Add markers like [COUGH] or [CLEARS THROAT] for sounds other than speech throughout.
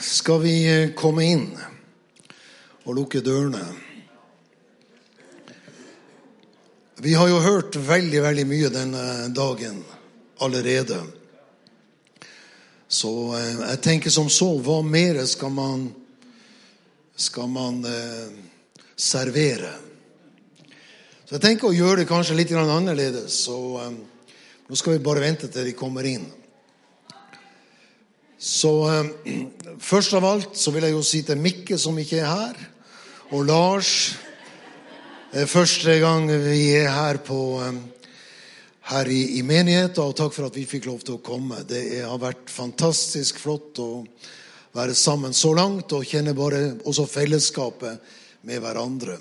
skal vi eh, komme inn og lukke dørene. Vi har jo hørt veldig, veldig mye denne dagen allerede. Så eh, jeg tenker som så Hva mer skal man, skal man eh, servere? Så jeg tenker å gjøre det kanskje litt annerledes. Så eh, nå skal vi bare vente til de kommer inn. Så eh, først av alt så vil jeg jo si til Mikke, som ikke er her, og Lars eh, Første gang vi er her, på, eh, her i, i menigheten, og takk for at vi fikk lov til å komme. Det har vært fantastisk flott å være sammen så langt og kjenne bare også fellesskapet med hverandre.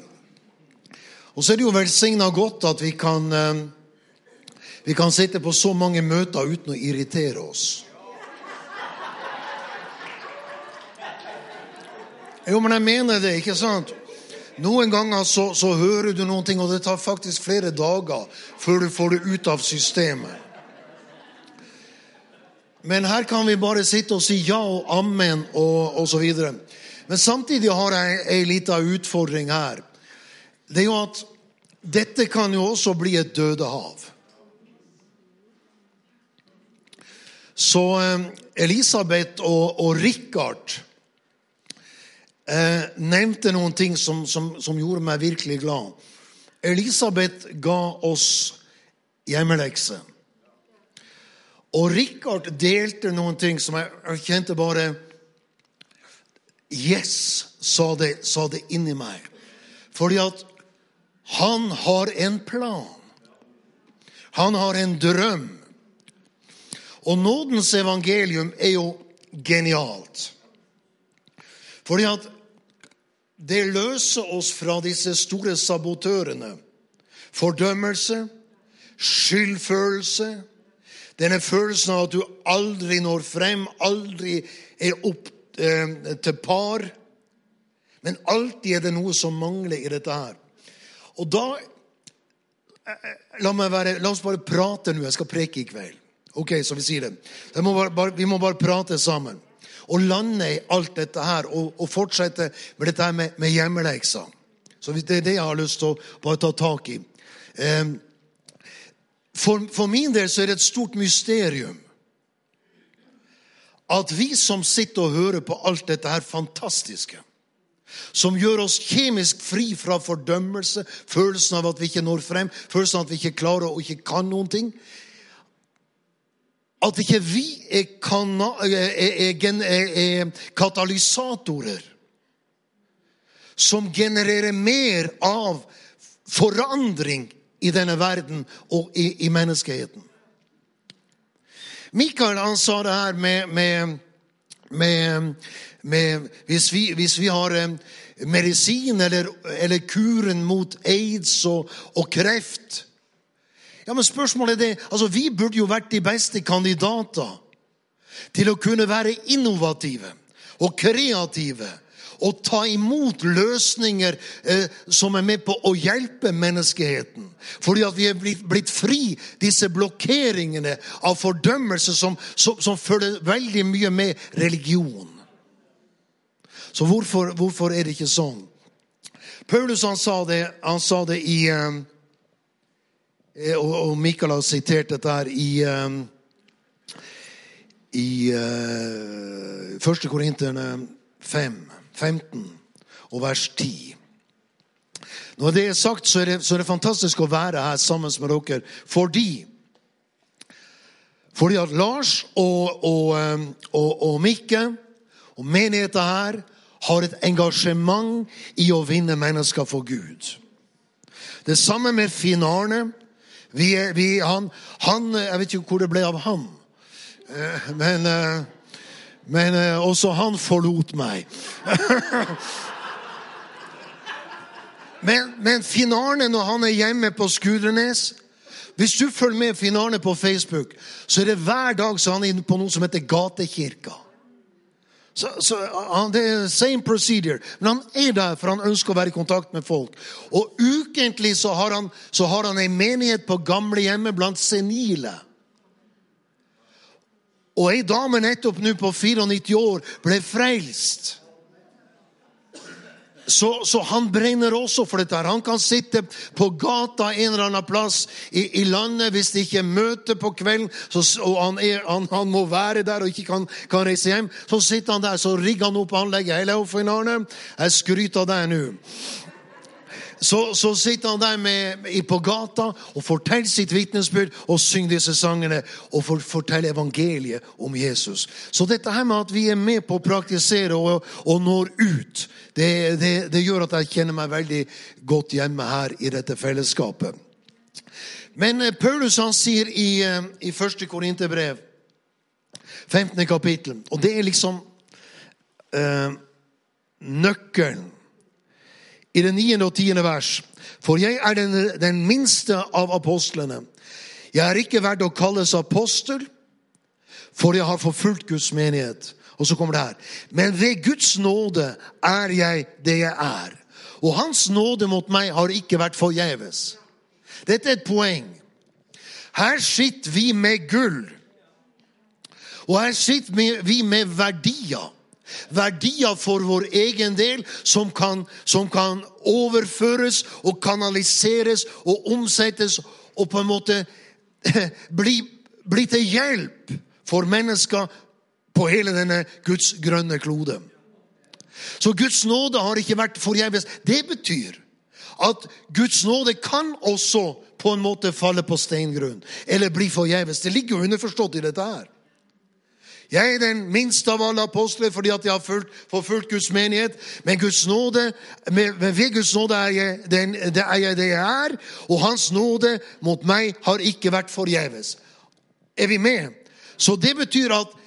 Og så er det jo velsigna godt at vi kan, eh, vi kan sitte på så mange møter uten å irritere oss. Jo, men jeg mener det, ikke sant? Noen ganger så, så hører du noen ting, og det tar faktisk flere dager før du får det ut av systemet. Men her kan vi bare sitte og si ja og amen og osv. Men samtidig har jeg ei lita utfordring her. Det er jo at dette kan jo også bli et dødehav. Så eh, Elisabeth og, og Richard eh, nevnte noen ting som, som, som, gjorde meg virkelig glad. Elisabeth ga oss hjemmelekse. Og Richard delte noen ting som jeg, jeg kjente bare Yes, sa det, sa det inni meg. Fordi at han har en plan. Han har en drøm. Og nådens evangelium er jo genialt. Fordi at det løser oss fra disse store sabotørene. Fordømmelse, skyldfølelse, denne følelsen av at du aldri når frem, aldri er opp eh, til par. Men alltid er det noe som mangler i dette her. Og da eh, La, være, la oss bare prate nå. Jeg skal preke i kveld. Ok, så vi sier det. Må bare, vi må bare prate sammen å lande i alt dette her og, og fortsette med dette med, med hjemmeleksa. Så Det er det jeg har lyst til å bare ta tak i. Ehm, for, for min del så er det et stort mysterium at vi som sitter og hører på alt dette her fantastiske, som gjør oss kjemisk fri fra fordømmelse, følelsen av at vi ikke når frem, følelsen av at vi ikke klarer og ikke kan noen ting, at ikke vi er, er, er, katalysatorer som genererer mer av forandring i denne verden og i, i menneskeheten. Mikael han sa det her med, med, med, med hvis, vi, hvis, vi, har eh, medisin eller, eller kuren mot aids og, og kreft ja, men spørsmålet er det, altså Vi burde jo vært de beste kandidater til å kunne være innovative og kreative og ta imot løsninger eh, som er med på å hjelpe menneskeheten. Fordi at vi er blitt, blitt fri disse blokkeringene av fordømmelse som, som, som, følger veldig mye med religion. Så hvorfor, hvorfor er det ikke sånn? Paulus han sa det, han sa det i eh, og Mikael har sitert dette her i ehm, i uh, 1. Korinterne 5, 15 og vers 10. Når det er sagt, så er det, så er det fantastisk å være her sammen med dere fordi fordi at Lars og, og, ehm, og, og Mikke og menigheten her har et engasjement i å vinne mennesker for Gud. Det samme med Finn Arne. Vi, vi, han, han, Jeg vet ikke hvor det ble av han. Eh, men, eh, men eh, også han forlot meg. [LAUGHS] Men, men Finn Arne, når han er hjemme på Skudenes Hvis du følger med Finn Arne på Facebook, så er det hver dag så han er inne på noe som heter Gatekirka. Så, så han, Det er same procedure. Men han er der for han ønsker å være i kontakt med folk. Og ukentlig så har han, så har han en menighet på gamlehjemmet blant senile. og ei dame nettopp nå på 94 år ble frelst. Så, så, han brenner også for dette. Han kan sitte på gata en eller annen plass i, i landet hvis det ikke er møte på kvelden, så, og han, er, han, han, må være der og ikke kan, kan, reise hjem. Så sitter han der, så rigger han opp anlegget. Finn Arne. Jeg skryter av deg nå.' Så, så, sitter han der med, på gata og forteller sitt vitnesbyrd og synger disse sangene og for, forteller evangeliet om Jesus. Så dette her med at vi er med på å praktisere og, og når ut, det, det, det, gjør at jeg kjenner meg veldig godt hjemme her i dette fellesskapet. Men eh, Paulus han sier i, eh, i 1. Korinterbrev, 15. kapittel, og det er liksom øh, nøkkelen i det niende og tiende vers. For jeg er den, den minste av apostlene. Jeg er ikke verdt å kalles apostel, for jeg har forfulgt Guds menighet. Og så kommer det her. Men ved Guds nåde er jeg det jeg er. Og Hans nåde mot meg har ikke vært forgjeves. Dette er et poeng. Her sitter vi med gull. Og her sitter vi med verdier verdier for vår egen del som kan, som kan overføres og kanaliseres og omsettes og på en måte [LAUGHS] bli, bli til hjelp for mennesker på hele denne Guds grønne klode. Så Guds nåde har ikke vært forgjeves. Det betyr at Guds nåde kan også på en måte falle på steingrunn eller bli forgjeves. Det ligger jo underforstått i dette her. Jeg er den minste av alle apostler fordi at jeg har forfulgt Guds menighet. Men Guds nåde, ved Guds nåde er jeg, den, det er jeg det jeg er, og Hans nåde mot meg har ikke vært forgjeves. Er vi med? Så det betyr at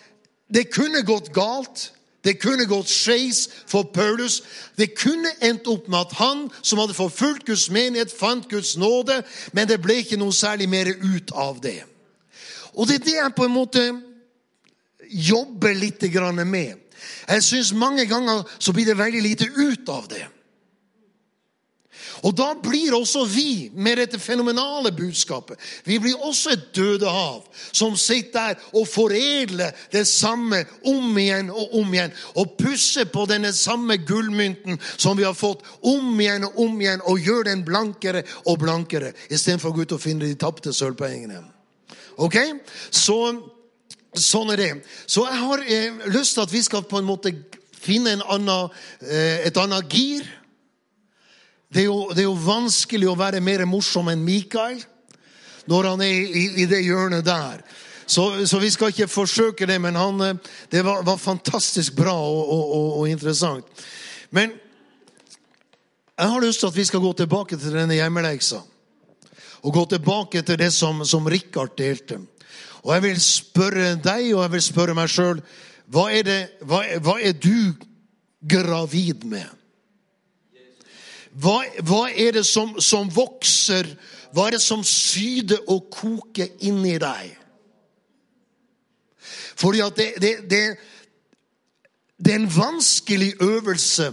det kunne gått galt. Det kunne gått skeis for Paulus. Det kunne endt opp med at han som hadde forfulgt Guds menighet, fant Guds nåde, men det ble ikke noe særlig mer ut av det. Og det er det jeg på en måte jobbe litt med. Jeg syns mange ganger så blir det veldig lite ut av det. Og da blir også vi med dette fenomenale budskapet Vi blir også et dødehav som sitter der og foredler det samme om igjen og om igjen. Og pusser på denne samme gullmynten som vi har fått om igjen og om igjen, og gjør den blankere og blankere, istedenfor å gå ut og finne de tapte sølvpengene. Ok? Så Sånn er det. Så jeg har eh, lyst til at vi skal på en måte finne en annen, eh, et annet gir. Det er, jo, det er, jo, vanskelig å være mer morsom enn Mikael når han er i, i det hjørnet der. Så, så, vi skal ikke forsøke det, men han, eh, det var, var fantastisk bra og, og, og, og, interessant. Men jeg har lyst til at vi skal gå tilbake til denne hjemmeleksa. Og gå tilbake til det som, som Rikard delte. Og jeg vil spørre deg, og jeg vil spørre meg sjøl, hva, hva, hva, er du gravid med? Hva, hva er det som, som, vokser? Hva er det som syder og koker inni deg? Fordi at det, det, det, det er en vanskelig øvelse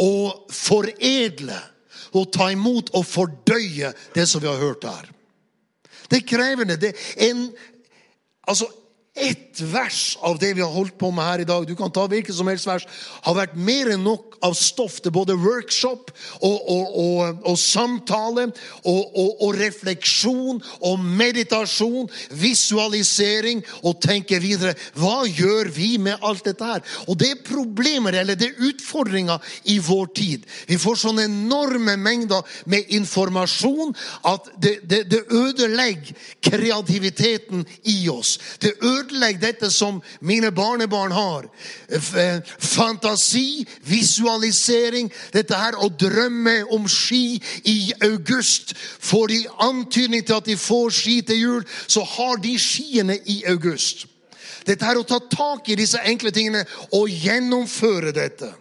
å foredle og ta imot og fordøye det som vi har hørt her. Det er krevende. Det er en, Altså, ett vers av det vi har holdt på med her i dag, du kan ta hvilket som helst vers, har vært mer enn nok av stoff til både workshop og, og, og, og samtale og, refleksjon og meditasjon, visualisering og tenke videre. Hva gjør vi med alt dette her? Og det er problemer, eller det er utfordringer i vår tid. Vi får sånne enorme mengder med informasjon at det, det, det ødelegger kreativiteten i oss. Det ødelegger dette som mine barnebarn har. Eh, fantasi, visualisering, dette her å drømme om ski i august. Får de antydning til at de får ski til jul, så har de skiene i august. Dette her å ta tak i disse enkle tingene og gjennomføre dette.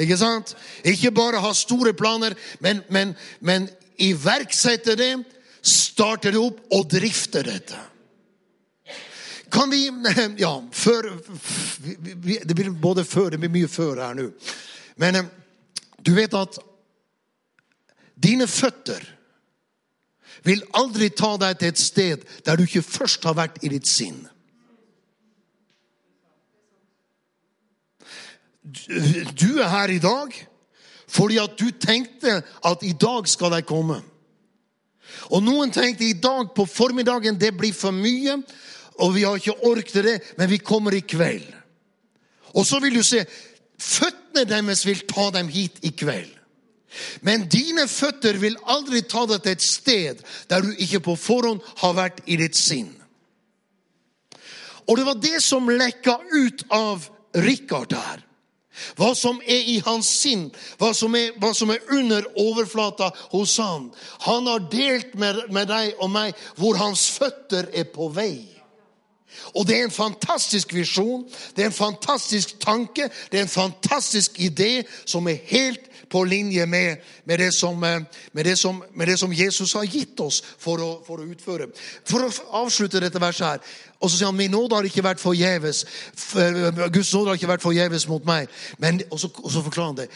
Ikke sant? Ikke bare ha store planer, men, men, men iverksette det, starte det opp og drifte dette. Kan vi [LAUGHS] Ja, før Det blir både før, det blir mye før her nå. Men eh, du vet at dine føtter vil aldri ta deg til et sted der du ikke først har vært i ditt sinn. Du er her i dag fordi at du tenkte at i dag skal jeg komme. Og noen tenkte i dag på formiddagen det blir for mye, og vi har ikke ork det, men vi kommer i kveld. Og så vil du se føttene deres vil ta dem hit i kveld. Men dine føtter vil aldri ta deg til et sted der du ikke på forhånd har vært i ditt sinn. Og det var det som lekka ut av Rikard her. Hva som er i hans sinn, hva som er, hva som er under overflata hos han. Han har delt med, med deg og meg hvor hans føtter er på vei. Og det er en fantastisk visjon, det er en fantastisk tanke, det er en fantastisk idé som er helt på linje med, med, det, som, eh, med, det, som, med det, som, Jesus har gitt oss for å, for å, utføre. For å avslutte dette verset her. Og så sier han min nåde har ikke vært forgjeves. Guds nåde har ikke vært forgjeves mot meg. Men, og, så, og så forklarer han det.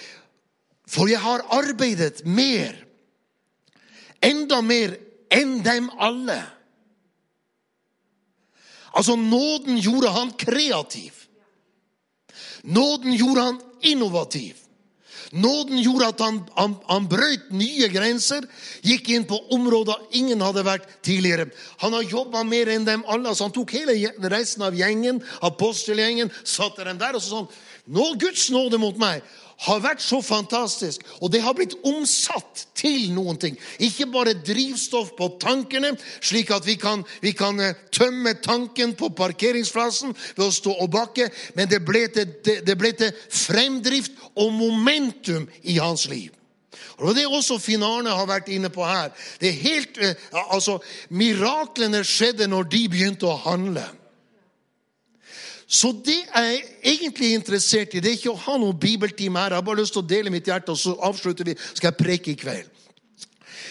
For jeg har arbeidet mer, enda mer enn dem alle. Altså, nåden gjorde han kreativ. Nåden gjorde han innovativ. Nåden gjorde at han, han, han brøt nye grenser, gikk inn på områder ingen hadde vært tidligere. Han har jobba mer enn dem alle. så Han tok hele resten av gjengen, apostelgjengen, satte dem der og så sånn Nå Guds nåde mot meg har vært så fantastisk, og det har blitt omsatt til noen ting. Ikke bare drivstoff på tankene, slik at vi kan, vi kan eh, tømme tanken på parkeringsplassen ved å stå og bakke, men det ble, til, det, det ble til fremdrift og momentum i hans liv. Og Det er også Finn Arne har vært inne på her. Det er helt, eh, altså, Miraklene skjedde når de begynte å handle. Så det jeg er egentlig interessert i, det er ikke å ha noen bibeltime her. Jeg har bare lyst til å dele mitt hjerte, og så avslutter vi. skal jeg preke i kveld.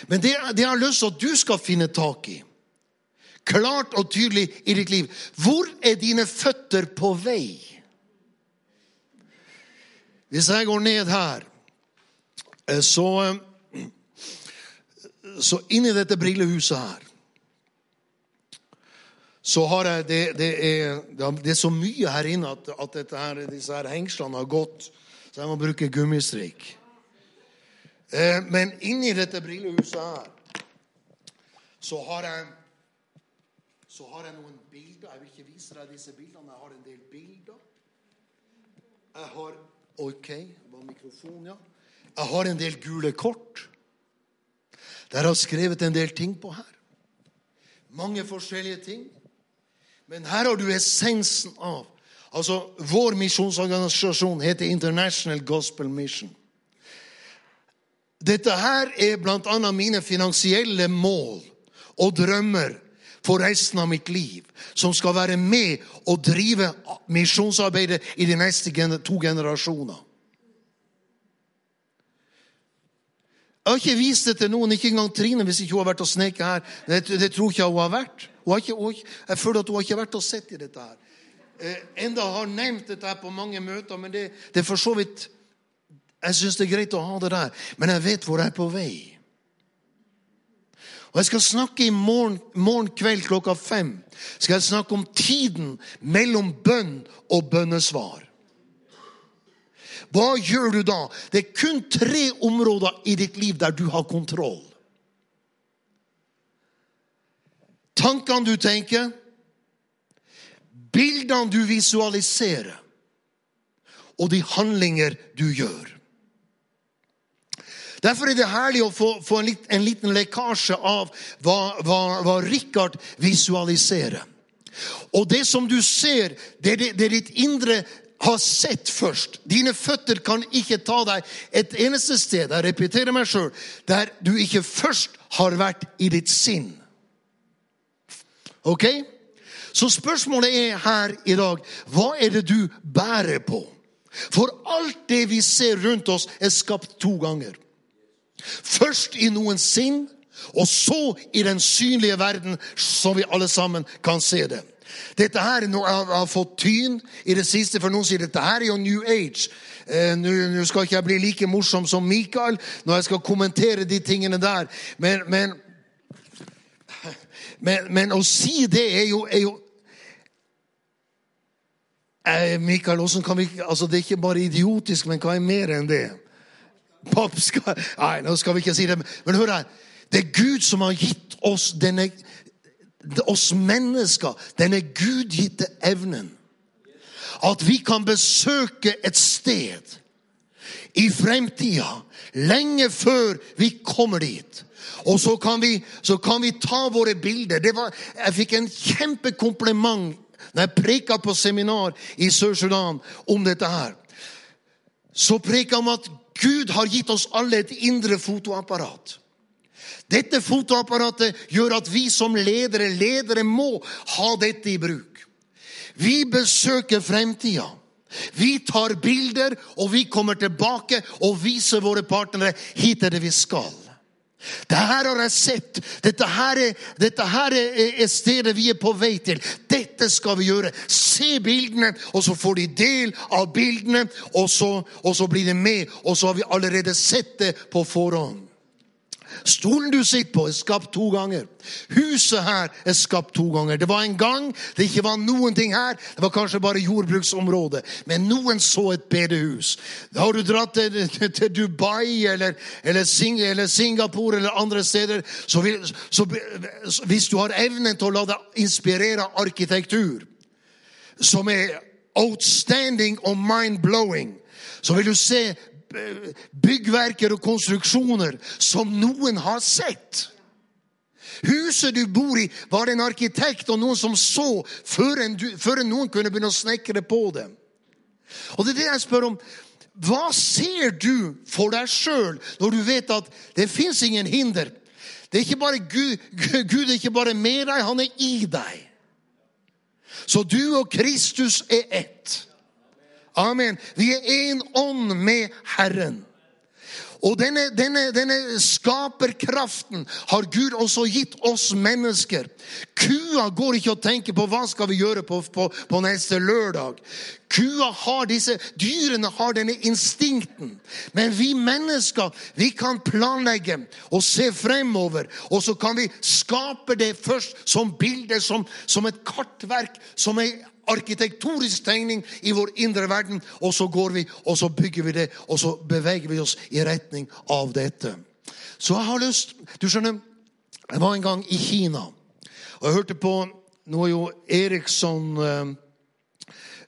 Men det, det jeg har lyst til at du skal finne tak i, klart og tydelig i ditt liv Hvor er dine føtter på vei? Hvis jeg går ned her, eh, så, eh, så inni dette brillehuset her så har jeg det, det, er, det er så mye her inne at, at her, disse her hengslene har gått, så jeg må bruke gummistrikk. Eh, men inni dette brillehuset her så har jeg så har jeg noen bilder. Jeg vil ikke vise deg disse bildene. Jeg har en del bilder. Jeg har OK, det var mikrofon, ja. Jeg har en del gule kort. Der har jeg skrevet en del ting på her. Mange forskjellige ting. Men her har du essensen av Altså, Vår misjonsorganisasjon heter International Gospel Mission. Dette her er bl.a. mine finansielle mål og drømmer for resten av mitt liv, som skal være med og drive misjonsarbeidet i de neste to generasjoner. Jeg har ikke vist det til noen, ikke engang Trine, hvis ikke hun har vært og sneket her. Det, det tror ikke hun har vært. Ikke, jeg føler at hun har ikke vært og sett i dette her. Eh, enda har nevnt dette her på mange møter, men det, det er for så vidt Jeg syns det er greit å ha det der, men jeg vet hvor jeg er på vei. Og Jeg skal snakke i morgen, morgen kveld klokka fem. Skal jeg snakke om tiden mellom bønn og bønnesvar. Hva gjør du da? Det er kun tre områder i ditt liv der du har kontroll. Tankene du tenker, bildene du visualiserer, og de handlinger du gjør. Derfor er det herlig å få, få en, liten, en, liten lekkasje av hva, hva, hva Richard visualiserer. Og det som du ser, det det, det ditt indre har sett først. Dine føtter kan ikke ta deg et eneste sted, jeg repeterer meg selv, der du ikke først har vært i ditt sinn. Ok? Så spørsmålet er her i dag hva er det du bærer på? For alt det vi ser rundt oss, er skapt to ganger. Først i noen sinn, og så i den synlige verden, så vi alle sammen kan se det. Dette her er jeg har fått tyn i det siste, for noen sier dette her er jo New Age. Eh, Nå skal ikke jeg bli like morsom som Mikael når jeg skal kommentere de tingene der, men, men Men, men å si det er jo, er jo eh, Mikael, kan vi altså Det er ikke bare idiotisk, men hva er mer enn det? Papp skal Nei, nå skal vi ikke si det. Men hør her. Det er Gud som har gitt oss denne oss mennesker denne gudgitte evnen. At vi kan besøke et sted i fremtida, lenge før vi kommer dit. Og så kan vi, så kan vi ta våre bilder. Var, jeg fikk en kjempekompliment da jeg preka på seminar i Sør-Sudan om dette her. Så preka om at Gud har gitt oss alle et indre fotoapparat. Dette fotoapparatet gjør at vi som ledere, ledere må ha dette i bruk. Vi besøker fremtida. Vi tar bilder, og vi kommer tilbake og viser våre partnere hit er det vi skal. Det her har jeg sett. Dette her, er, dette her er stedet vi er på vei til. Dette skal vi gjøre. Se bildene, og så får de del av bildene, og så, og så blir de med. Og så har vi allerede sett det på forhånd. Stolen du sitter på, er skapt to ganger. Huset her er skapt to ganger. Det var en gang det ikke var noen ting her. Det var kanskje bare jordbruksområdet. Men noen så et bedehus. Da har du dratt til, Dubai eller, eller, Sing, eller, Singapore eller andre steder. Så, vil, så, hvis du har evnen til å la deg inspirere arkitektur som er outstanding og mind-blowing, så vil du se byggverker og konstruksjoner som noen har sett. Huset du bor i, var det en arkitekt og noen som så før, en, før noen kunne begynne å snekre på det. Og det er det jeg spør om. Hva ser du for deg sjøl når du vet at det fins ingen hinder? Det er ikke bare Gud, Gud er ikke bare med deg, han er i deg. Så du og Kristus er ett. Amen. Vi er én ånd med Herren. Og denne, denne, denne, skaperkraften har Gud også gitt oss mennesker. Kua går ikke og tenker på hva skal vi gjøre på, på, på neste lørdag. Kua har disse, Dyrene har denne instinkten. Men vi mennesker vi kan planlegge og se fremover. Og så kan vi skape det først som bilder, som, som et kartverk, som er arkitektonisk tegning i vår indre verden, og så går vi og så bygger vi det, og så beveger vi oss i retning av dette. Så jeg har lyst Du skjønner, jeg var en gang i Kina, og jeg hørte på Nå er jo Eriksson eh,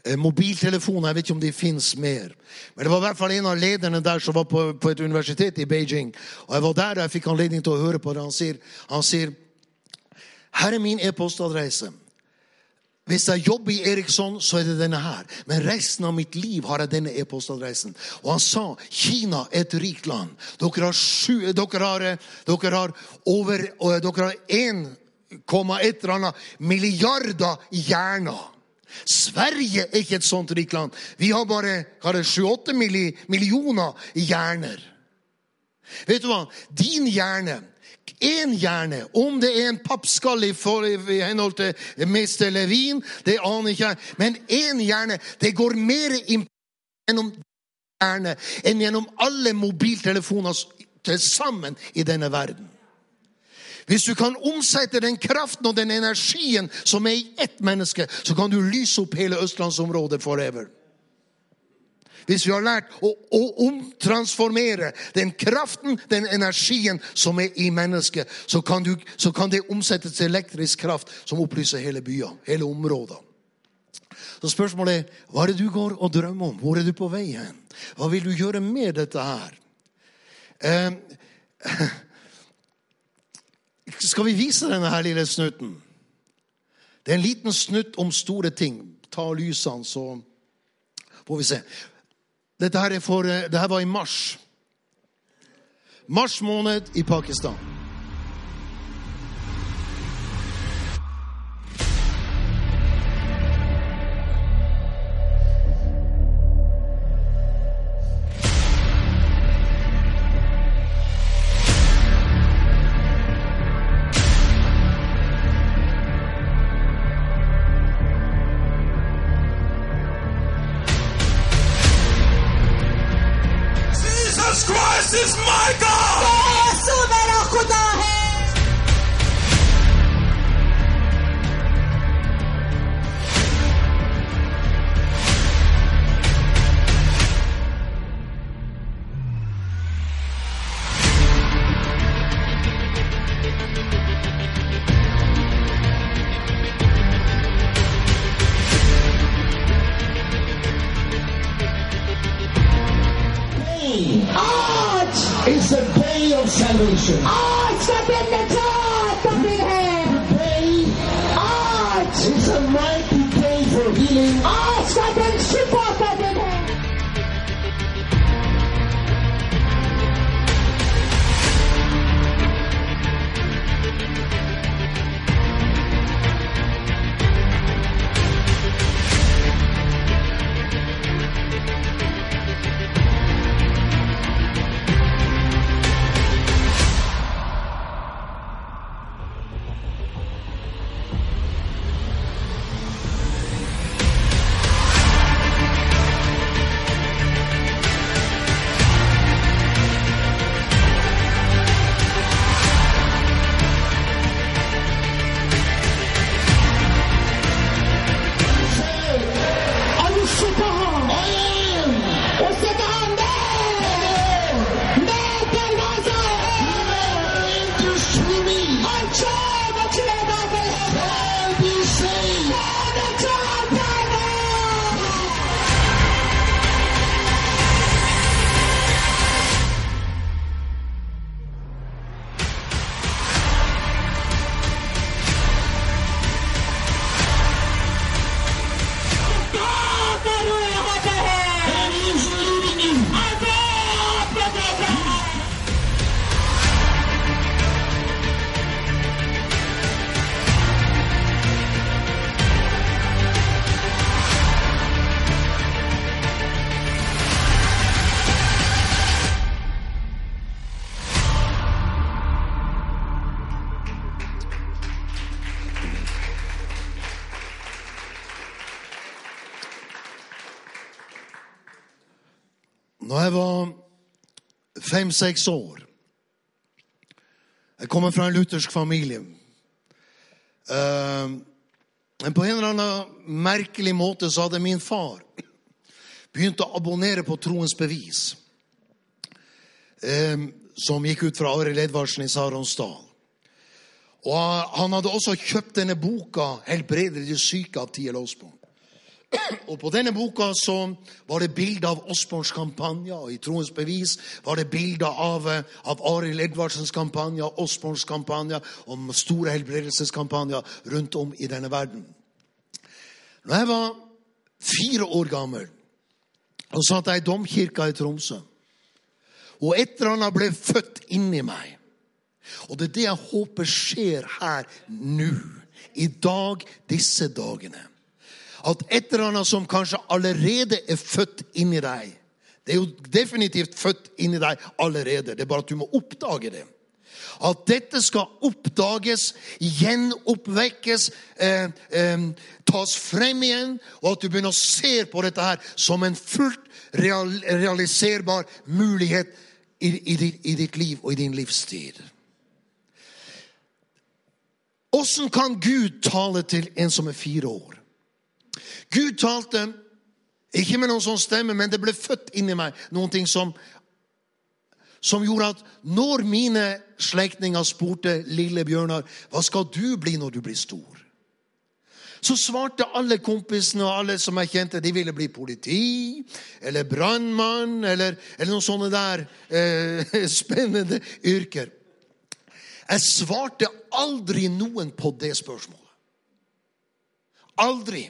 eh mobiltelefoner, jeg vet ikke om de fins mer. Men det var i hvert fall en av lederne der som var på, på et universitet i Beijing. Og jeg var der og jeg fikk anledning til å høre på det. Han sier, han sier her er min e-postadresse. Hvis jeg jobber i Eriksson, så er det denne her. Men resten av mitt liv har jeg denne e-postadressen. Og han sa Kina er et rikt land. Dere har, sju, dere har, dere har over Dere har 1,1 milliarder hjerner. Sverige er ikke et sånt rikt land. Vi har bare 7-8 millioner hjerner. Vet du hva? Din hjerne én hjerne. Om det er en pappskalle i, henhold til mester Levin, det aner ikke jeg. Men én hjerne. Det går mer gjennom hjerne enn gjennom alle mobiltelefoner til sammen i denne verden. Hvis du kan omsette den kraften og den energien som er i ett menneske, så kan du lyse opp hele østlandsområdet forever. Hvis vi har lært å, å omtransformere den kraften, den energien som er i mennesket, så kan, du, så kan det omsettes til elektrisk kraft som opplyser hele byer, hele områder. Så spørsmålet er hva er det du går og drømmer om? Hvor er du på vei hen? Hva vil du gjøre med dette her? Eh, [LAUGHS] skal vi vise denne her lille snutten? Det er en liten snutt om store ting. Ta lysene, så får vi se. Dette her, for, eh, dette her var i mars. Mars måned i Pakistan. Når jeg var fem-seks år Jeg kommer fra en luthersk familie. Eh, men på en eller annen merkelig måte så hadde min far begynt å abonnere på Troens bevis. eh, som gikk ut fra Arild Edvardsen i Saronsdal. Og han hadde også kjøpt denne boka 'Helbreder de syke' av T.L. Osborn. [COUGHS] Og på denne boka så var det bilder av Osborns kampanje, og i Troens bevis var det bilder av, eh, av Arild Edvardsens kampanje, Osborns kampanje, om store helbredelseskampanjer rundt om i denne verden. Når jeg var fire år gammel, og satt jeg i domkirka i Tromsø, og et eller annet ble født inni meg. Og det er det jeg håper skjer her nå, i dag, disse dagene. At et eller annet som kanskje allerede er født inni deg Det er jo definitivt født inni deg allerede, det er bare at du må oppdage det. At dette skal oppdages, gjenoppvekkes, eh, eh, tas frem igjen, og at du begynner å se på dette her som en fullt real, realiserbar mulighet i, i, i ditt liv og i din livstid. Åssen kan Gud tale til en som er fire år? Gud talte ikke med noen sånn stemme, men det ble født inni meg noen ting som, som gjorde at når mine slektninger spurte lille Bjørnar hva skal du bli når du blir stor, så svarte alle kompisene og alle som jeg kjente, de ville bli politi eller brannmann eller, eller noen sånne der eh, [LAUGHS] spennende yrker. Jeg svarte aldri noen på det spørsmålet. Aldri.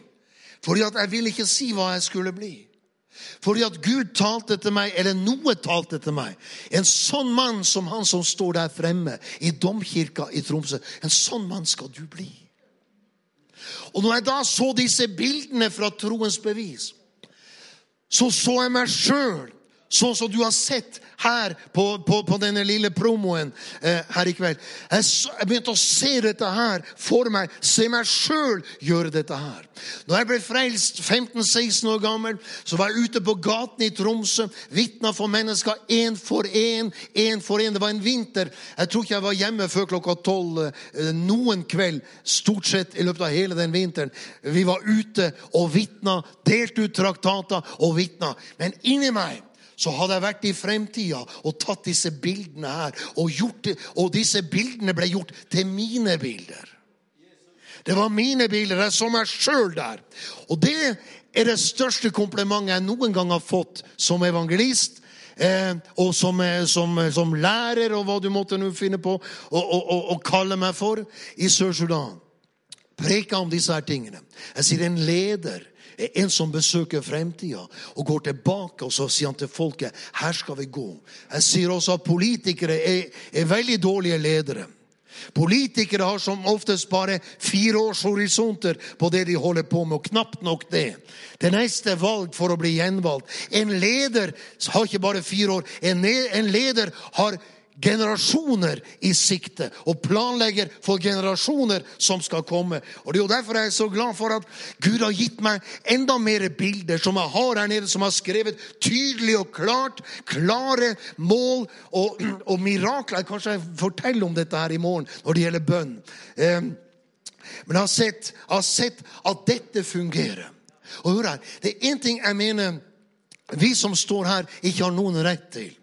Fordi at jeg ville ikke si hva jeg skulle bli. Fordi at Gud talte til meg, eller noe talte til meg. En sånn mann som han som står der fremme i domkirka i Tromsø, en sånn mann skal du bli. Og når jeg da så disse bildene fra troens bevis, så så jeg meg sjøl, sånn som du har sett her på, på, på denne lille promoen eh, her i kveld. Jeg, jeg begynte å se dette her for meg, se meg sjøl gjøre dette her. Når jeg ble frelst 15-16 år gammel, så var jeg ute på gaten i Tromsø, vitna for mennesker én for én, én for én. Det var en vinter. Jeg tror ikke jeg var hjemme før klokka tolv eh, noen kveld, stort sett i løpet av hele den vinteren. Vi var ute og vitna, delte ut traktater og vitna. Men inni meg så hadde jeg vært i fremtida og tatt disse bildene her. Og, det, og disse bildene ble gjort til mine bilder. Det var mine bilder. Jeg så meg sjøl der. Og det er det største komplimentet jeg noen gang har fått som evangelist. eh, og som, eh, som, eh, som lærer, og hva du måtte nå finne på å kalle meg for, i Sør-Sudan. Preka om disse her tingene. Jeg sier en leder er en som besøker fremtida og går tilbake og så sier han til folket her skal vi gå. Jeg sier også at politikere er, er veldig dårlige ledere. Politikere har som oftest bare fireårshorisonter på det de holder på med, og knapt nok det. Det neste valg for å bli gjenvalgt. En leder har ikke bare fire år. En, en leder har generasjoner i sikte og planlegger for generasjoner som skal komme. Og Det er jo derfor jeg er så glad for at Gud har gitt meg enda mer bilder som jeg har her nede, som har skrevet tydelig og klart. Klare mål og, og mirakler. Kanskje jeg forteller om dette her i morgen når det gjelder bønn. Eh, Men jeg har sett, jeg har sett at dette fungerer. Og hør her, det er én ting jeg mener vi som står her, ikke har noen rett til.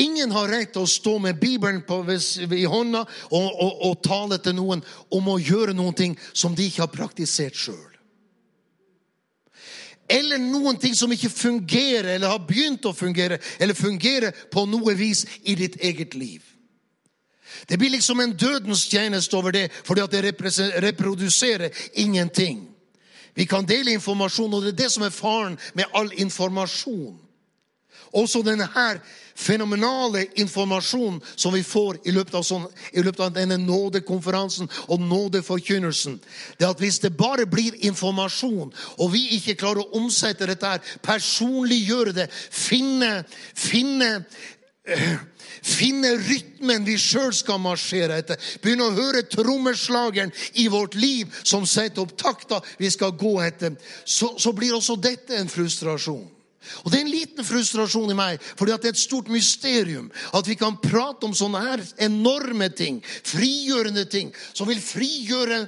Ingen har rett til å stå med Bibelen på, i hånda og, og, og tale til noen om å gjøre ting som de ikke har praktisert sjøl. Eller noen ting som ikke fungerer, eller har begynt å fungere, eller fungerer på noe vis i ditt eget liv. Det blir liksom en dødens tjeneste over det, fordi at det reproduserer ingenting. Vi kan dele informasjon, og det er det som er faren med all informasjon. Også denne fenomenale informasjonen som vi får i løpet sånn, i løpet av denne nådekonferansen og nådeforkynnelsen. Det at hvis det bare blir informasjon, og vi ikke klarer å omsette dette her, personliggjøre det, finne, finne eh, Finne rytmen vi sjøl skal marsjere etter. Begynne å høre trommeslageren i vårt liv som setter opp takta vi skal gå etter. Så, så blir også dette en frustrasjon. Og Det er en liten frustrasjon i meg, fordi det er et stort mysterium. At vi kan prate om sånne her enorme ting, frigjørende ting, som vil frigjøre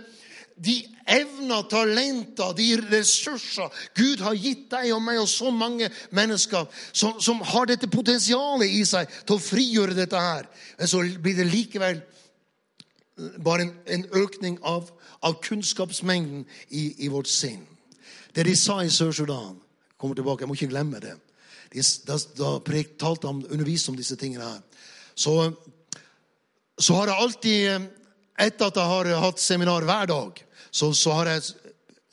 de evner, talenter, de ressurser Gud har gitt deg og meg og så mange mennesker som, som har dette potensialet i seg til å frigjøre dette her. Men så blir det likevel bare en, en økning av, av kunnskapsmengden i, i vårt sinn. Det de sa i Sør-Sudan kommer tilbake, Jeg må ikke glemme det. Da da prek, talte han underviste om disse tingene her. Så, så har jeg alltid, etter at jeg har hatt seminar hver dag, så, så har jeg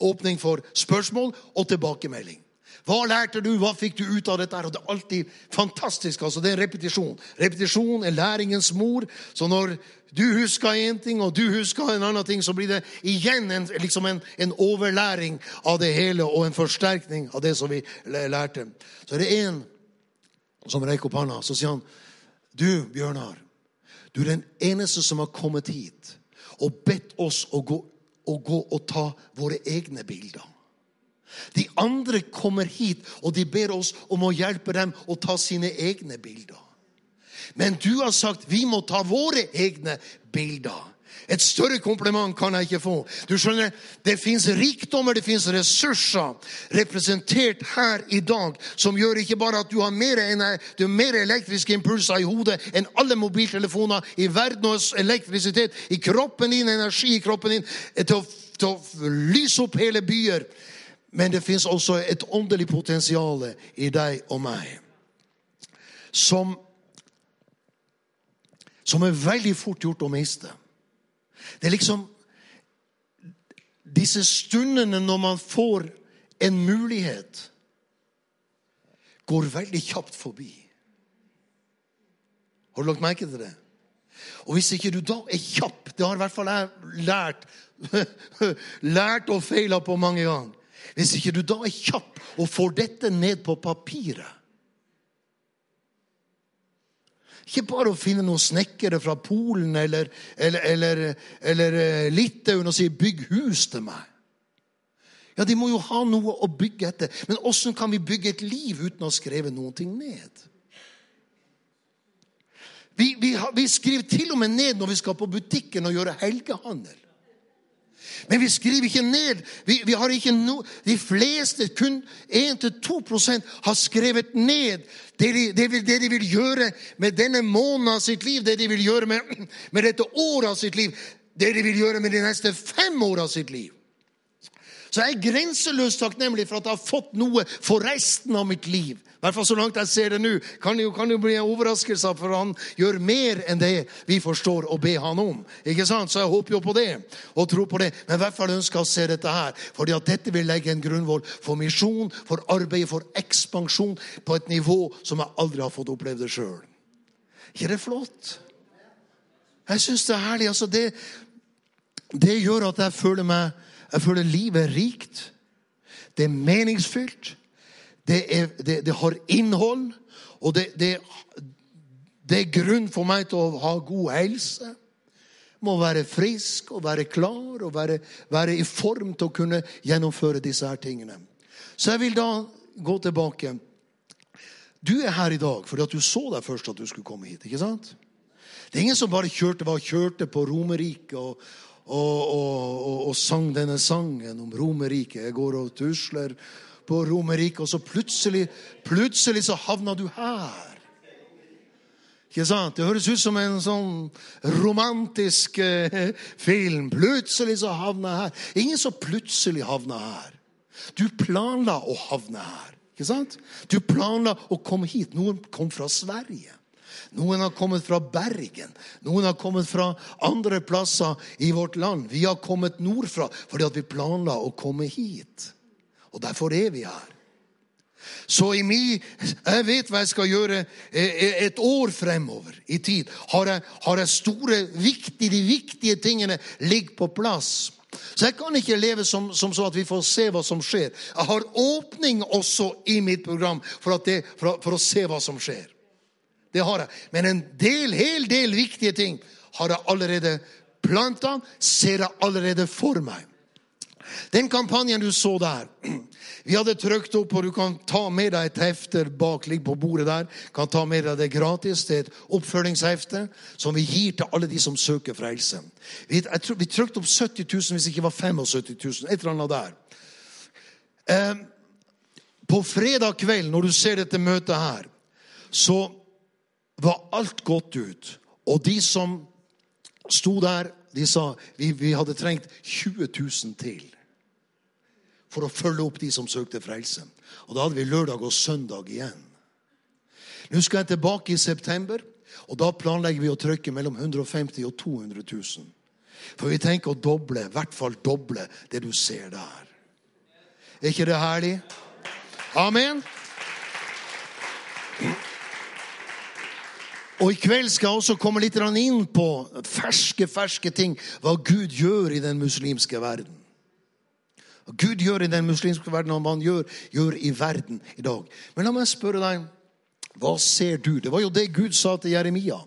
åpning for spørsmål og tilbakemelding. Hva lærte du? Hva fikk du ut av dette? Og Det er alltid fantastisk. altså Det er repetisjon. Repetisjon er læringens mor. Så når du husker én ting, og du husker en annen ting, så blir det igjen en, liksom en, en overlæring av det hele og en forsterkning av det som vi lærte. Så er det en som rekker opp hånda, så sier han Du, Bjørnar, du er den eneste som har kommet hit og bedt oss å gå, å gå og ta våre egne bilder. De andre kommer hit, og de ber oss om å hjelpe dem å ta sine egne bilder. Men du har sagt vi må ta våre egne bilder. Et større kompliment kan jeg ikke få. Du skjønner, Det fins rikdommer, det fins ressurser representert her i dag som gjør ikke bare at du har mer, du har mer elektriske impulser i hodet enn alle mobiltelefoner i verden og elektrisitet i kroppen din, energi i kroppen din, til å, til å lyse opp hele byer. Men det fins også et åndelig potensial i deg og meg som, som er veldig fort gjort å miste. Det er liksom disse stundene når man får en mulighet, går veldig kjapt forbi. Har du lagt merke til det? Og hvis ikke du da er kjapp, det har i hvert fall jeg lært, [LAUGHS] lært og feila på mange ganger. Hvis ikke du da er kjapp og får dette ned på papiret Ikke bare å finne noen snekkere fra Polen eller, eller, eller, eller eh, Litauen og si 'bygg hus til meg'. Ja, De må jo ha noe å bygge etter. Men åssen kan vi bygge et liv uten å ha skrevet noen ting ned? Vi, vi, vi skriver til og med ned når vi skal på butikken og gjøre helgehandel. Men vi skriver ikke ned. Vi, vi ikke no, de fleste, kun 1-2% har skrevet ned det de, det, vil, de vil gjøre med denne måneden av sitt liv, det de vil gjøre med, med dette året av sitt liv, det de vil gjøre med de neste fem år av sitt liv. Så jeg er grenseløst takknemlig for at jeg har fått noe for resten av mitt liv. I hvert fall så langt jeg ser det nå. Kan det jo, kan jo bli en overraskelse, for han gjør mer enn det vi forstår å be han om. Ikke sant? Så jeg håper jo på det, og tror på det. Men i hvert fall ønsker jeg å se dette her. Fordi at dette vil legge en grunnvoll for misjon, for arbeid, for ekspansjon på et nivå som jeg aldri har fått oppleve det sjøl. ikke det flott? Jeg syns det er herlig. altså det, det gjør at jeg føler meg jeg føler livet er rikt. Det er meningsfylt. Det, er, det, det har innhold. Og det, det, er grunn for meg til å ha god helse. Må være frisk og være klar og være, være i form til å kunne gjennomføre disse her tingene. Så jeg vil da gå tilbake. Du er her i dag fordi at du så deg først at du skulle komme hit. ikke sant? Det er ingen som bare kjørte, var kjørte på Romerike og, og, og, og, sang denne sangen om Romerike. Jeg går og tusler på Romerike, og så plutselig, plutselig så havna du her. Ikke sant? Det høres ut som en sånn romantisk eh, film. Plutselig så havna jeg her. Ingen som plutselig havna her. Du planla å havne her. Ikke sant? Du planla å komme hit. Noen kom fra Sverige. Noen har kommet fra Bergen. Noen har kommet fra andre plasser i vårt land. Vi har kommet nordfra fordi at vi planla å komme hit. Og derfor er vi her. Så i mi, jeg vet hva jeg skal gjøre eh, eh, et år fremover i tid. Har jeg, har jeg store, viktige, de viktige tingene ligger på plass. Så jeg kan ikke leve som, som, så at vi får se hva som skjer. Jeg har åpning også i mitt program for, det, for, for å se hva som skjer. Det har jeg. Men en del, hel del viktige ting har jeg allerede planta, ser jeg allerede for meg. Den kampanjen du så der [CLEARS THROAT] Vi hadde trykt opp, og du kan ta med deg et hefte bak ligger på bordet der. kan ta med deg Det gratis. Det er et oppfølgingshefte som vi gir til alle de som søker frelse. Vi, jeg vi trykte opp 70 000, hvis det ikke var 75 000. Et eller annet der. Eh, på fredag kveld, når du ser dette møtet her, så var alt gått ut. Og de som sto der, de sa vi, vi hadde trengt 20 000 til for å følge opp de som søkte frelse. Og da hadde vi lørdag og søndag igjen. Nå skal jeg tilbake i september, og da planlegger vi å trykke mellom 150 og 200 000. For vi tenker å doble, i hvert fall doble, det du ser der. Er ikke det herlig? Amen. Og I kveld skal jeg også komme litt inn på ferske ferske ting. Hva Gud gjør i den muslimske verden. Hva Gud gjør i den muslimske verden, og hva han gjør, gjør i verden i dag. Men la meg spørre deg, hva ser du? Det var jo det Gud sa til Jeremia.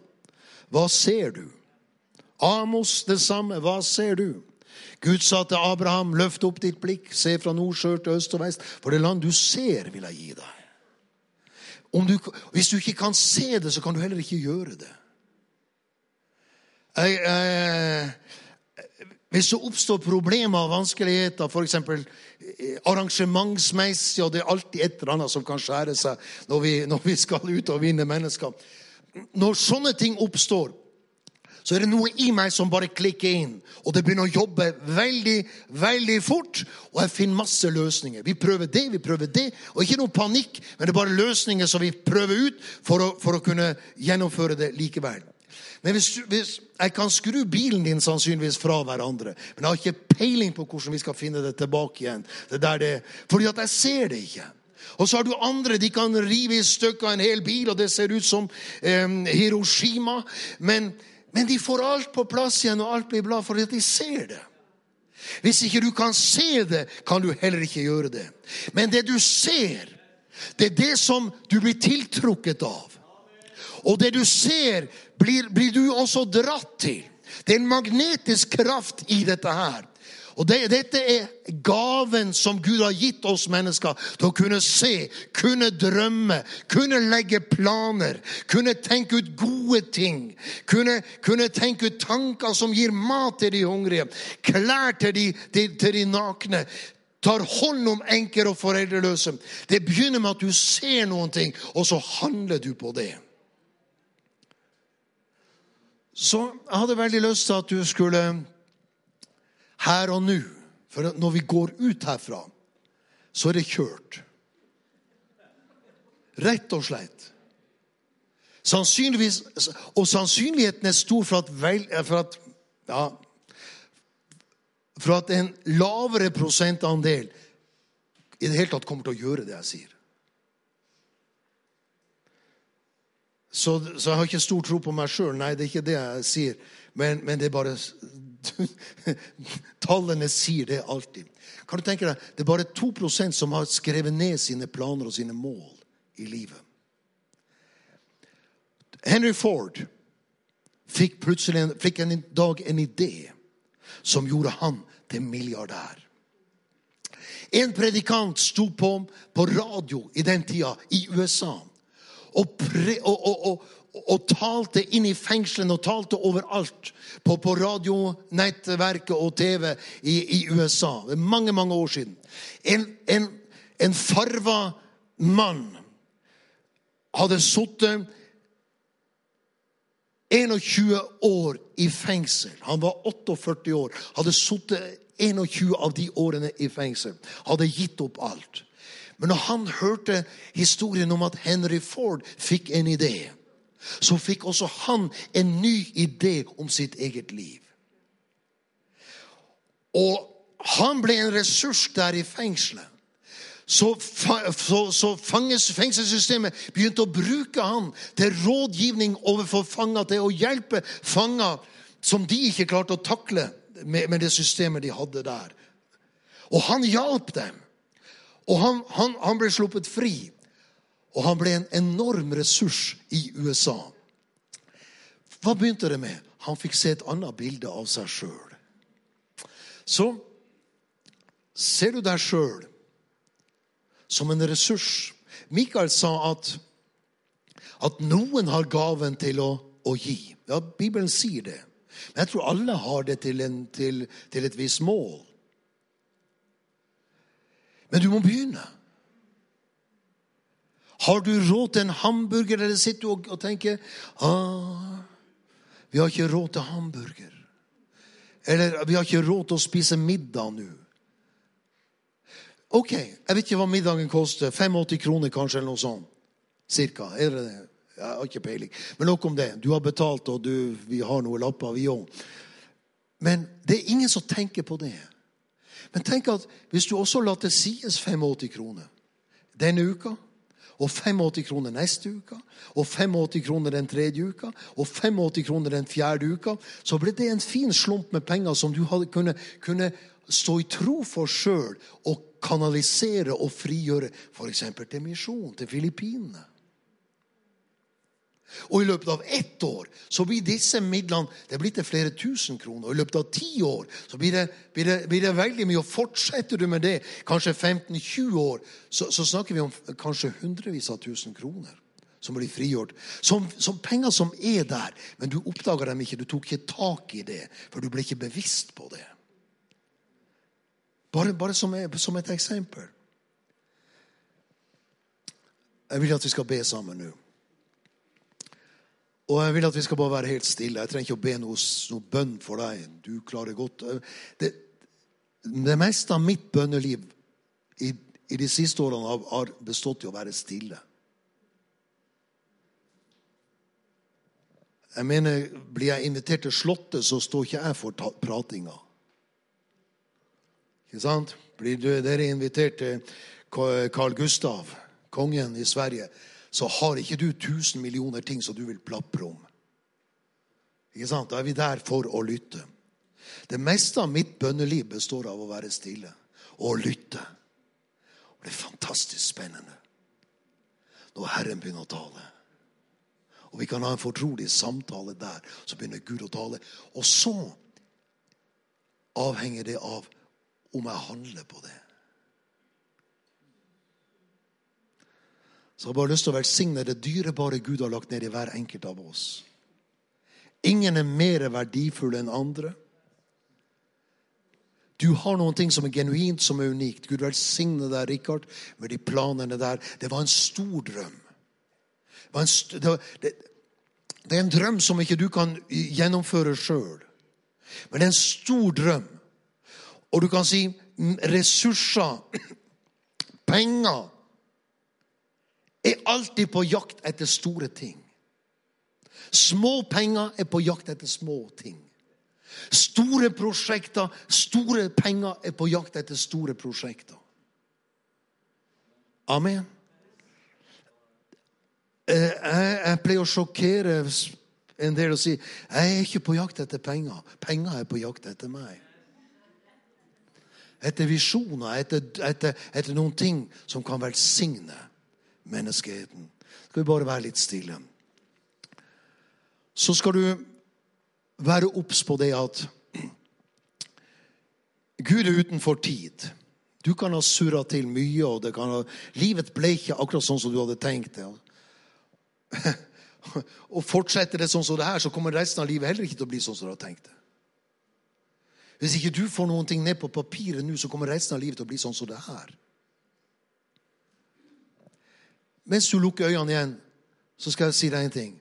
Hva ser du? Amos det samme. Hva ser du? Gud sa til Abraham, løft opp ditt blikk, se fra nordsjø til øst og vest. For det land du ser, vil jeg gi deg. Du, hvis du ikke kan se det, så kan du heller ikke gjøre det. Jeg, jeg, hvis det oppstår problemer og vanskeligheter, f.eks. Eh, arrangementsmessig, og det er alltid et eller annet som kan skjære seg når vi, når vi skal ut og vinne mennesker Når sånne ting oppstår, så er det noe i meg som bare klikker inn. Og det begynner å jobbe veldig, veldig fort. Og jeg finner masse løsninger. Vi prøver det, vi prøver det. Og ikke noe panikk, men det er bare løsninger som vi prøver ut for å, for å kunne gjennomføre det likevel. Men hvis, hvis, Jeg kan skru bilen din sannsynligvis fra hverandre, men jeg har ikke peiling på hvordan vi skal finne det tilbake igjen. Det der det, fordi at jeg ser det ikke. Og så har du andre, de kan rive i stykker en hel bil, og det ser ut som eh, Hiroshima. Men men de får alt på plass igjen, og alt blir bra fordi de ser det. Hvis ikke du kan se det, kan du heller ikke gjøre det. Men det du ser, det er det som du blir tiltrukket av. Og det du ser, blir, blir du også dratt til. Det er en magnetisk kraft i dette her. Og det, Dette er gaven som Gud har gitt oss mennesker til å kunne se, kunne drømme, kunne legge planer, kunne tenke ut gode ting. Kunne, kunne tenke ut tanker som gir mat til de hungrige, klær til de, til, til de nakne. Tar hånd om enker og foreldreløse. Det begynner med at du ser noen ting, og så handler du på det. Så jeg hadde veldig lyst til at du skulle her og nå For når vi går ut herfra, så er det kjørt. Rett og slett. Sannsynligvis, og sannsynligheten er stor for at, vel, for at, ja, for at en lavere prosentandel i det hele tatt kommer til å gjøre det jeg sier. Så, så jeg har ikke stor tro på meg sjøl. Nei, det er ikke det jeg sier. Men, men det er bare [LAUGHS] Tallene sier det alltid. Kan du tenke deg, Det er bare 2% som har skrevet ned sine planer og sine mål i livet. Henry Ford fikk plutselig en, fikk en dag en idé som gjorde han til milliardær. En predikant sto på, på radio i den tida i USA og, pre, og, og, og, talte inn i fengslene og talte overalt. På, på radionettverket og TV i, i USA. Det er mange, mange år siden. En, en, en farva mann hadde sittet 21 år i fengsel. Han var 48 år. Hadde sittet 21 av de årene i fengsel. Hadde gitt opp alt. Men når han hørte historien om at Henry Ford fikk en idé, så fikk også han en ny idé om sitt eget liv. Og han ble en ressurs der i fengselet. Så, så, så fengselssystemet begynte å bruke han til rådgivning overfor fanger, til å hjelpe fanger som de ikke klarte å takle med, med det systemet de hadde der. Og han hjalp dem. Og han, han, han ble sluppet fri. Og han ble en enorm ressurs i USA. Hva begynte det med? Han fikk se et annet bilde av seg sjøl. Så ser du deg sjøl som en ressurs. Mikael sa at, at noen har gaven til å, å, gi. Ja, Bibelen sier det. Men jeg tror alle har det til, en, til, til et visst mål. Men du må begynne. Har du råd til en hamburger, eller sitter du og, og tenker ah, Vi har ikke råd til hamburger. Eller vi har ikke råd til å spise middag nå. Ok, jeg vet ikke hva middagen koster. 85 kroner kanskje, eller noe sånt. Cirka. Er det det? Jeg har ikke peiling. Men nok om det. Du har betalt, og du, vi har noen lapper, vi òg. Men det er ingen som tenker på det. Men tenk at hvis du også lar det sies 85 kroner denne uka, og 85 kroner neste uke, og 85 kroner den tredje uka, og 85 kroner den fjerde uka, så ble det en fin slump med penger som du hadde kunne, kunne stå i tro for sjøl og kanalisere og frigjøre f.eks. til misjon til Filippinene. Og I løpet av ett år så blir disse midlene det blir til flere tusen kroner. Og I løpet av ti år så blir det, blir det, blir det veldig mye. Og Fortsetter du med det, kanskje 15-20 år, så, så, snakker vi om kanskje hundrevis av tusen kroner som blir frigjort. Som, som, penger som er der, men du oppdager dem ikke. Du tok ikke tak i det, for du ble ikke bevisst på det. Bare, bare som, som, et eksempel. Jeg vil at vi skal be sammen nå. Og jeg vil at vi skal bare være helt stille. Jeg trenger ikke å be noe, noe bønn for deg. Du klarer godt. Det, det meste av mitt bønneliv i, i de siste årene har, bestått i å være stille. Jeg mener, Blir jeg invitert til Slottet, så står ikke jeg for pratinga. Ikke sant? Blir dere invitert til Carl Gustav, kongen i Sverige, så har ikke du 1000 millioner ting som du vil plapre om. Ikke sant? Da er vi der for å lytte. Det meste av mitt bønneliv består av å være stille og lytte. Og det er fantastisk spennende når Herren begynner å tale. Og vi kan ha en fortrolig samtale der. Så begynner Gud å tale. Og så avhenger det av om jeg handler på det. Så jeg har bare lyst til å velsigne det dyrebare Gud har lagt ned i hver enkelt av oss. Ingen er mer verdifull enn andre. Du har noen ting som er genuint, som er unikt. Gud velsigne deg, Rikard, med de planene der. Det var en stor drøm. Det, en, det, det, det er en drøm som ikke du kan gjennomføre sjøl. Men det er en stor drøm og du kan si ressurser, [CLEARS THROAT] penger, er alltid på jakt etter store ting. Små penger er på jakt etter små ting. Store prosjekter, store penger er på jakt etter store prosjekter. Amen. Eh, Jeg, pleier å sjokkere en del og si jeg er ikke på jakt etter penger. Penger er på jakt etter meg. Etter visjoner, etter, etter, etter noen ting som kan velsigne menneskeheten. Skal vi bare være litt stille. Så skal du være obs på det at Gud er utenfor tid. Du kan ha surra til mye, og ha, livet ble ikke akkurat sånn som du hadde tenkt det. [LAUGHS] Og fortsetter det sånn som det her, så kommer resten av livet heller ikke til å bli sånn som du har tenkt det. Hvis ikke du får noen ting ned på papiret nå, så kommer resten av livet til å bli sånn som det her. Mens du lukker øynene igjen, så skal jeg si deg en ting.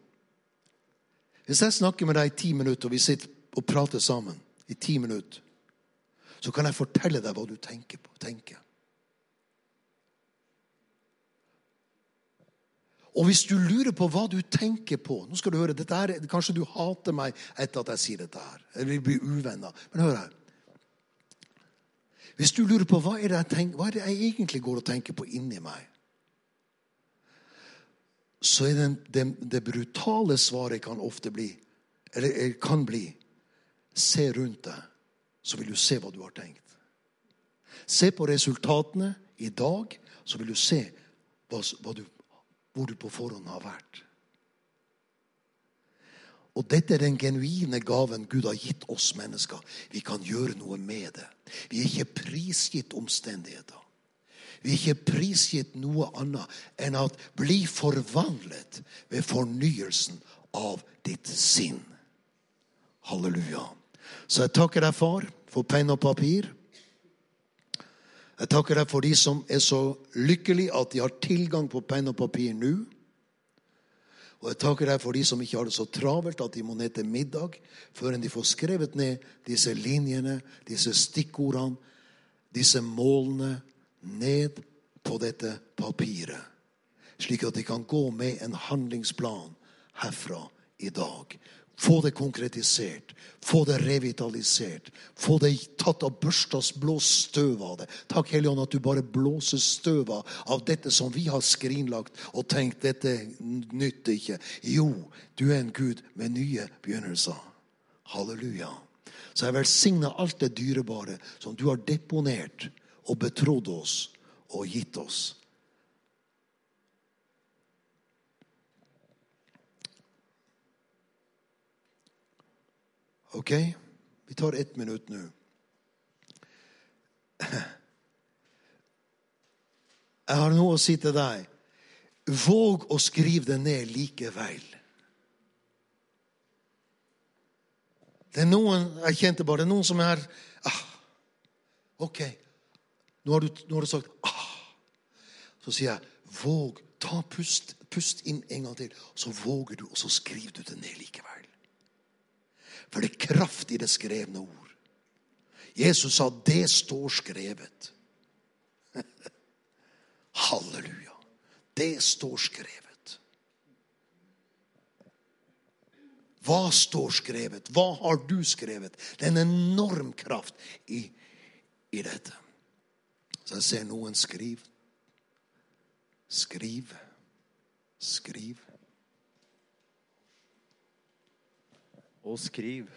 Hvis jeg snakker med deg i ti minutter, og vi sitter og prater sammen i ti minutter, så kan jeg fortelle deg hva du tenker på. tenker. Og hvis du lurer på hva du tenker på Nå skal du høre, dette her, Kanskje du hater meg etter at jeg sier dette her. Eller vi blir uvenner. Men hør her. Hvis du lurer på hva er, det jeg tenker, hva er det jeg egentlig går og tenker på inni meg, så er det, det, det brutale svaret kan ofte bli, eller kan bli, se rundt deg, så vil du se hva du har tenkt. Se på resultatene i dag, så vil du se hva, hva du, hvor du på forhånd har vært. Og dette er den genuine gaven Gud har gitt oss mennesker. Vi kan gjøre noe med det. Vi er ikke prisgitt omstendigheter. Vi er ikke prisgitt noe annet enn at bli forvandlet ved fornyelsen av ditt sinn. Halleluja. Så jeg takker deg, far, for penn og papir. Jeg takker deg for de som er så lykkelige at de har tilgang på penn og papir nå. Og jeg takker deg for de som ikke har det så travelt at de må ned til middag før de får skrevet ned disse linjene, disse stikkordene, disse målene ned på dette papiret. Slik at de kan gå med en handlingsplan herfra i dag. Få det konkretisert, få det revitalisert, få det tatt av børstas blås støv av det. Takk, Hellige at du bare blåser støv av dette som vi har skrinlagt og tenkt dette nytter ikke. Jo, du er en Gud med nye begynnelser. Halleluja. Så jeg velsigner alt det dyrebare som du har deponert og betrodd oss og gitt oss. Ok? Vi tar ett minutt nå. Jeg har noe å si til deg. Våg å skrive det ned likevel. Det er noen jeg kjente bare, det er noen som er ah, Ok, nå har, du, nå har du sagt ah. Så sier jeg, våg, ta pust, pust inn en gang til. Så våger du, og så skriver du det ned likevel. For det er kraft i det skrevne ord. Jesus sa, det står skrevet. [LAUGHS] Halleluja. Det står skrevet. Hva står skrevet? Hva har du skrevet? Det er en enorm kraft i, i dette. Så jeg ser noen skriv. Skriv. Skriv. Og skriv.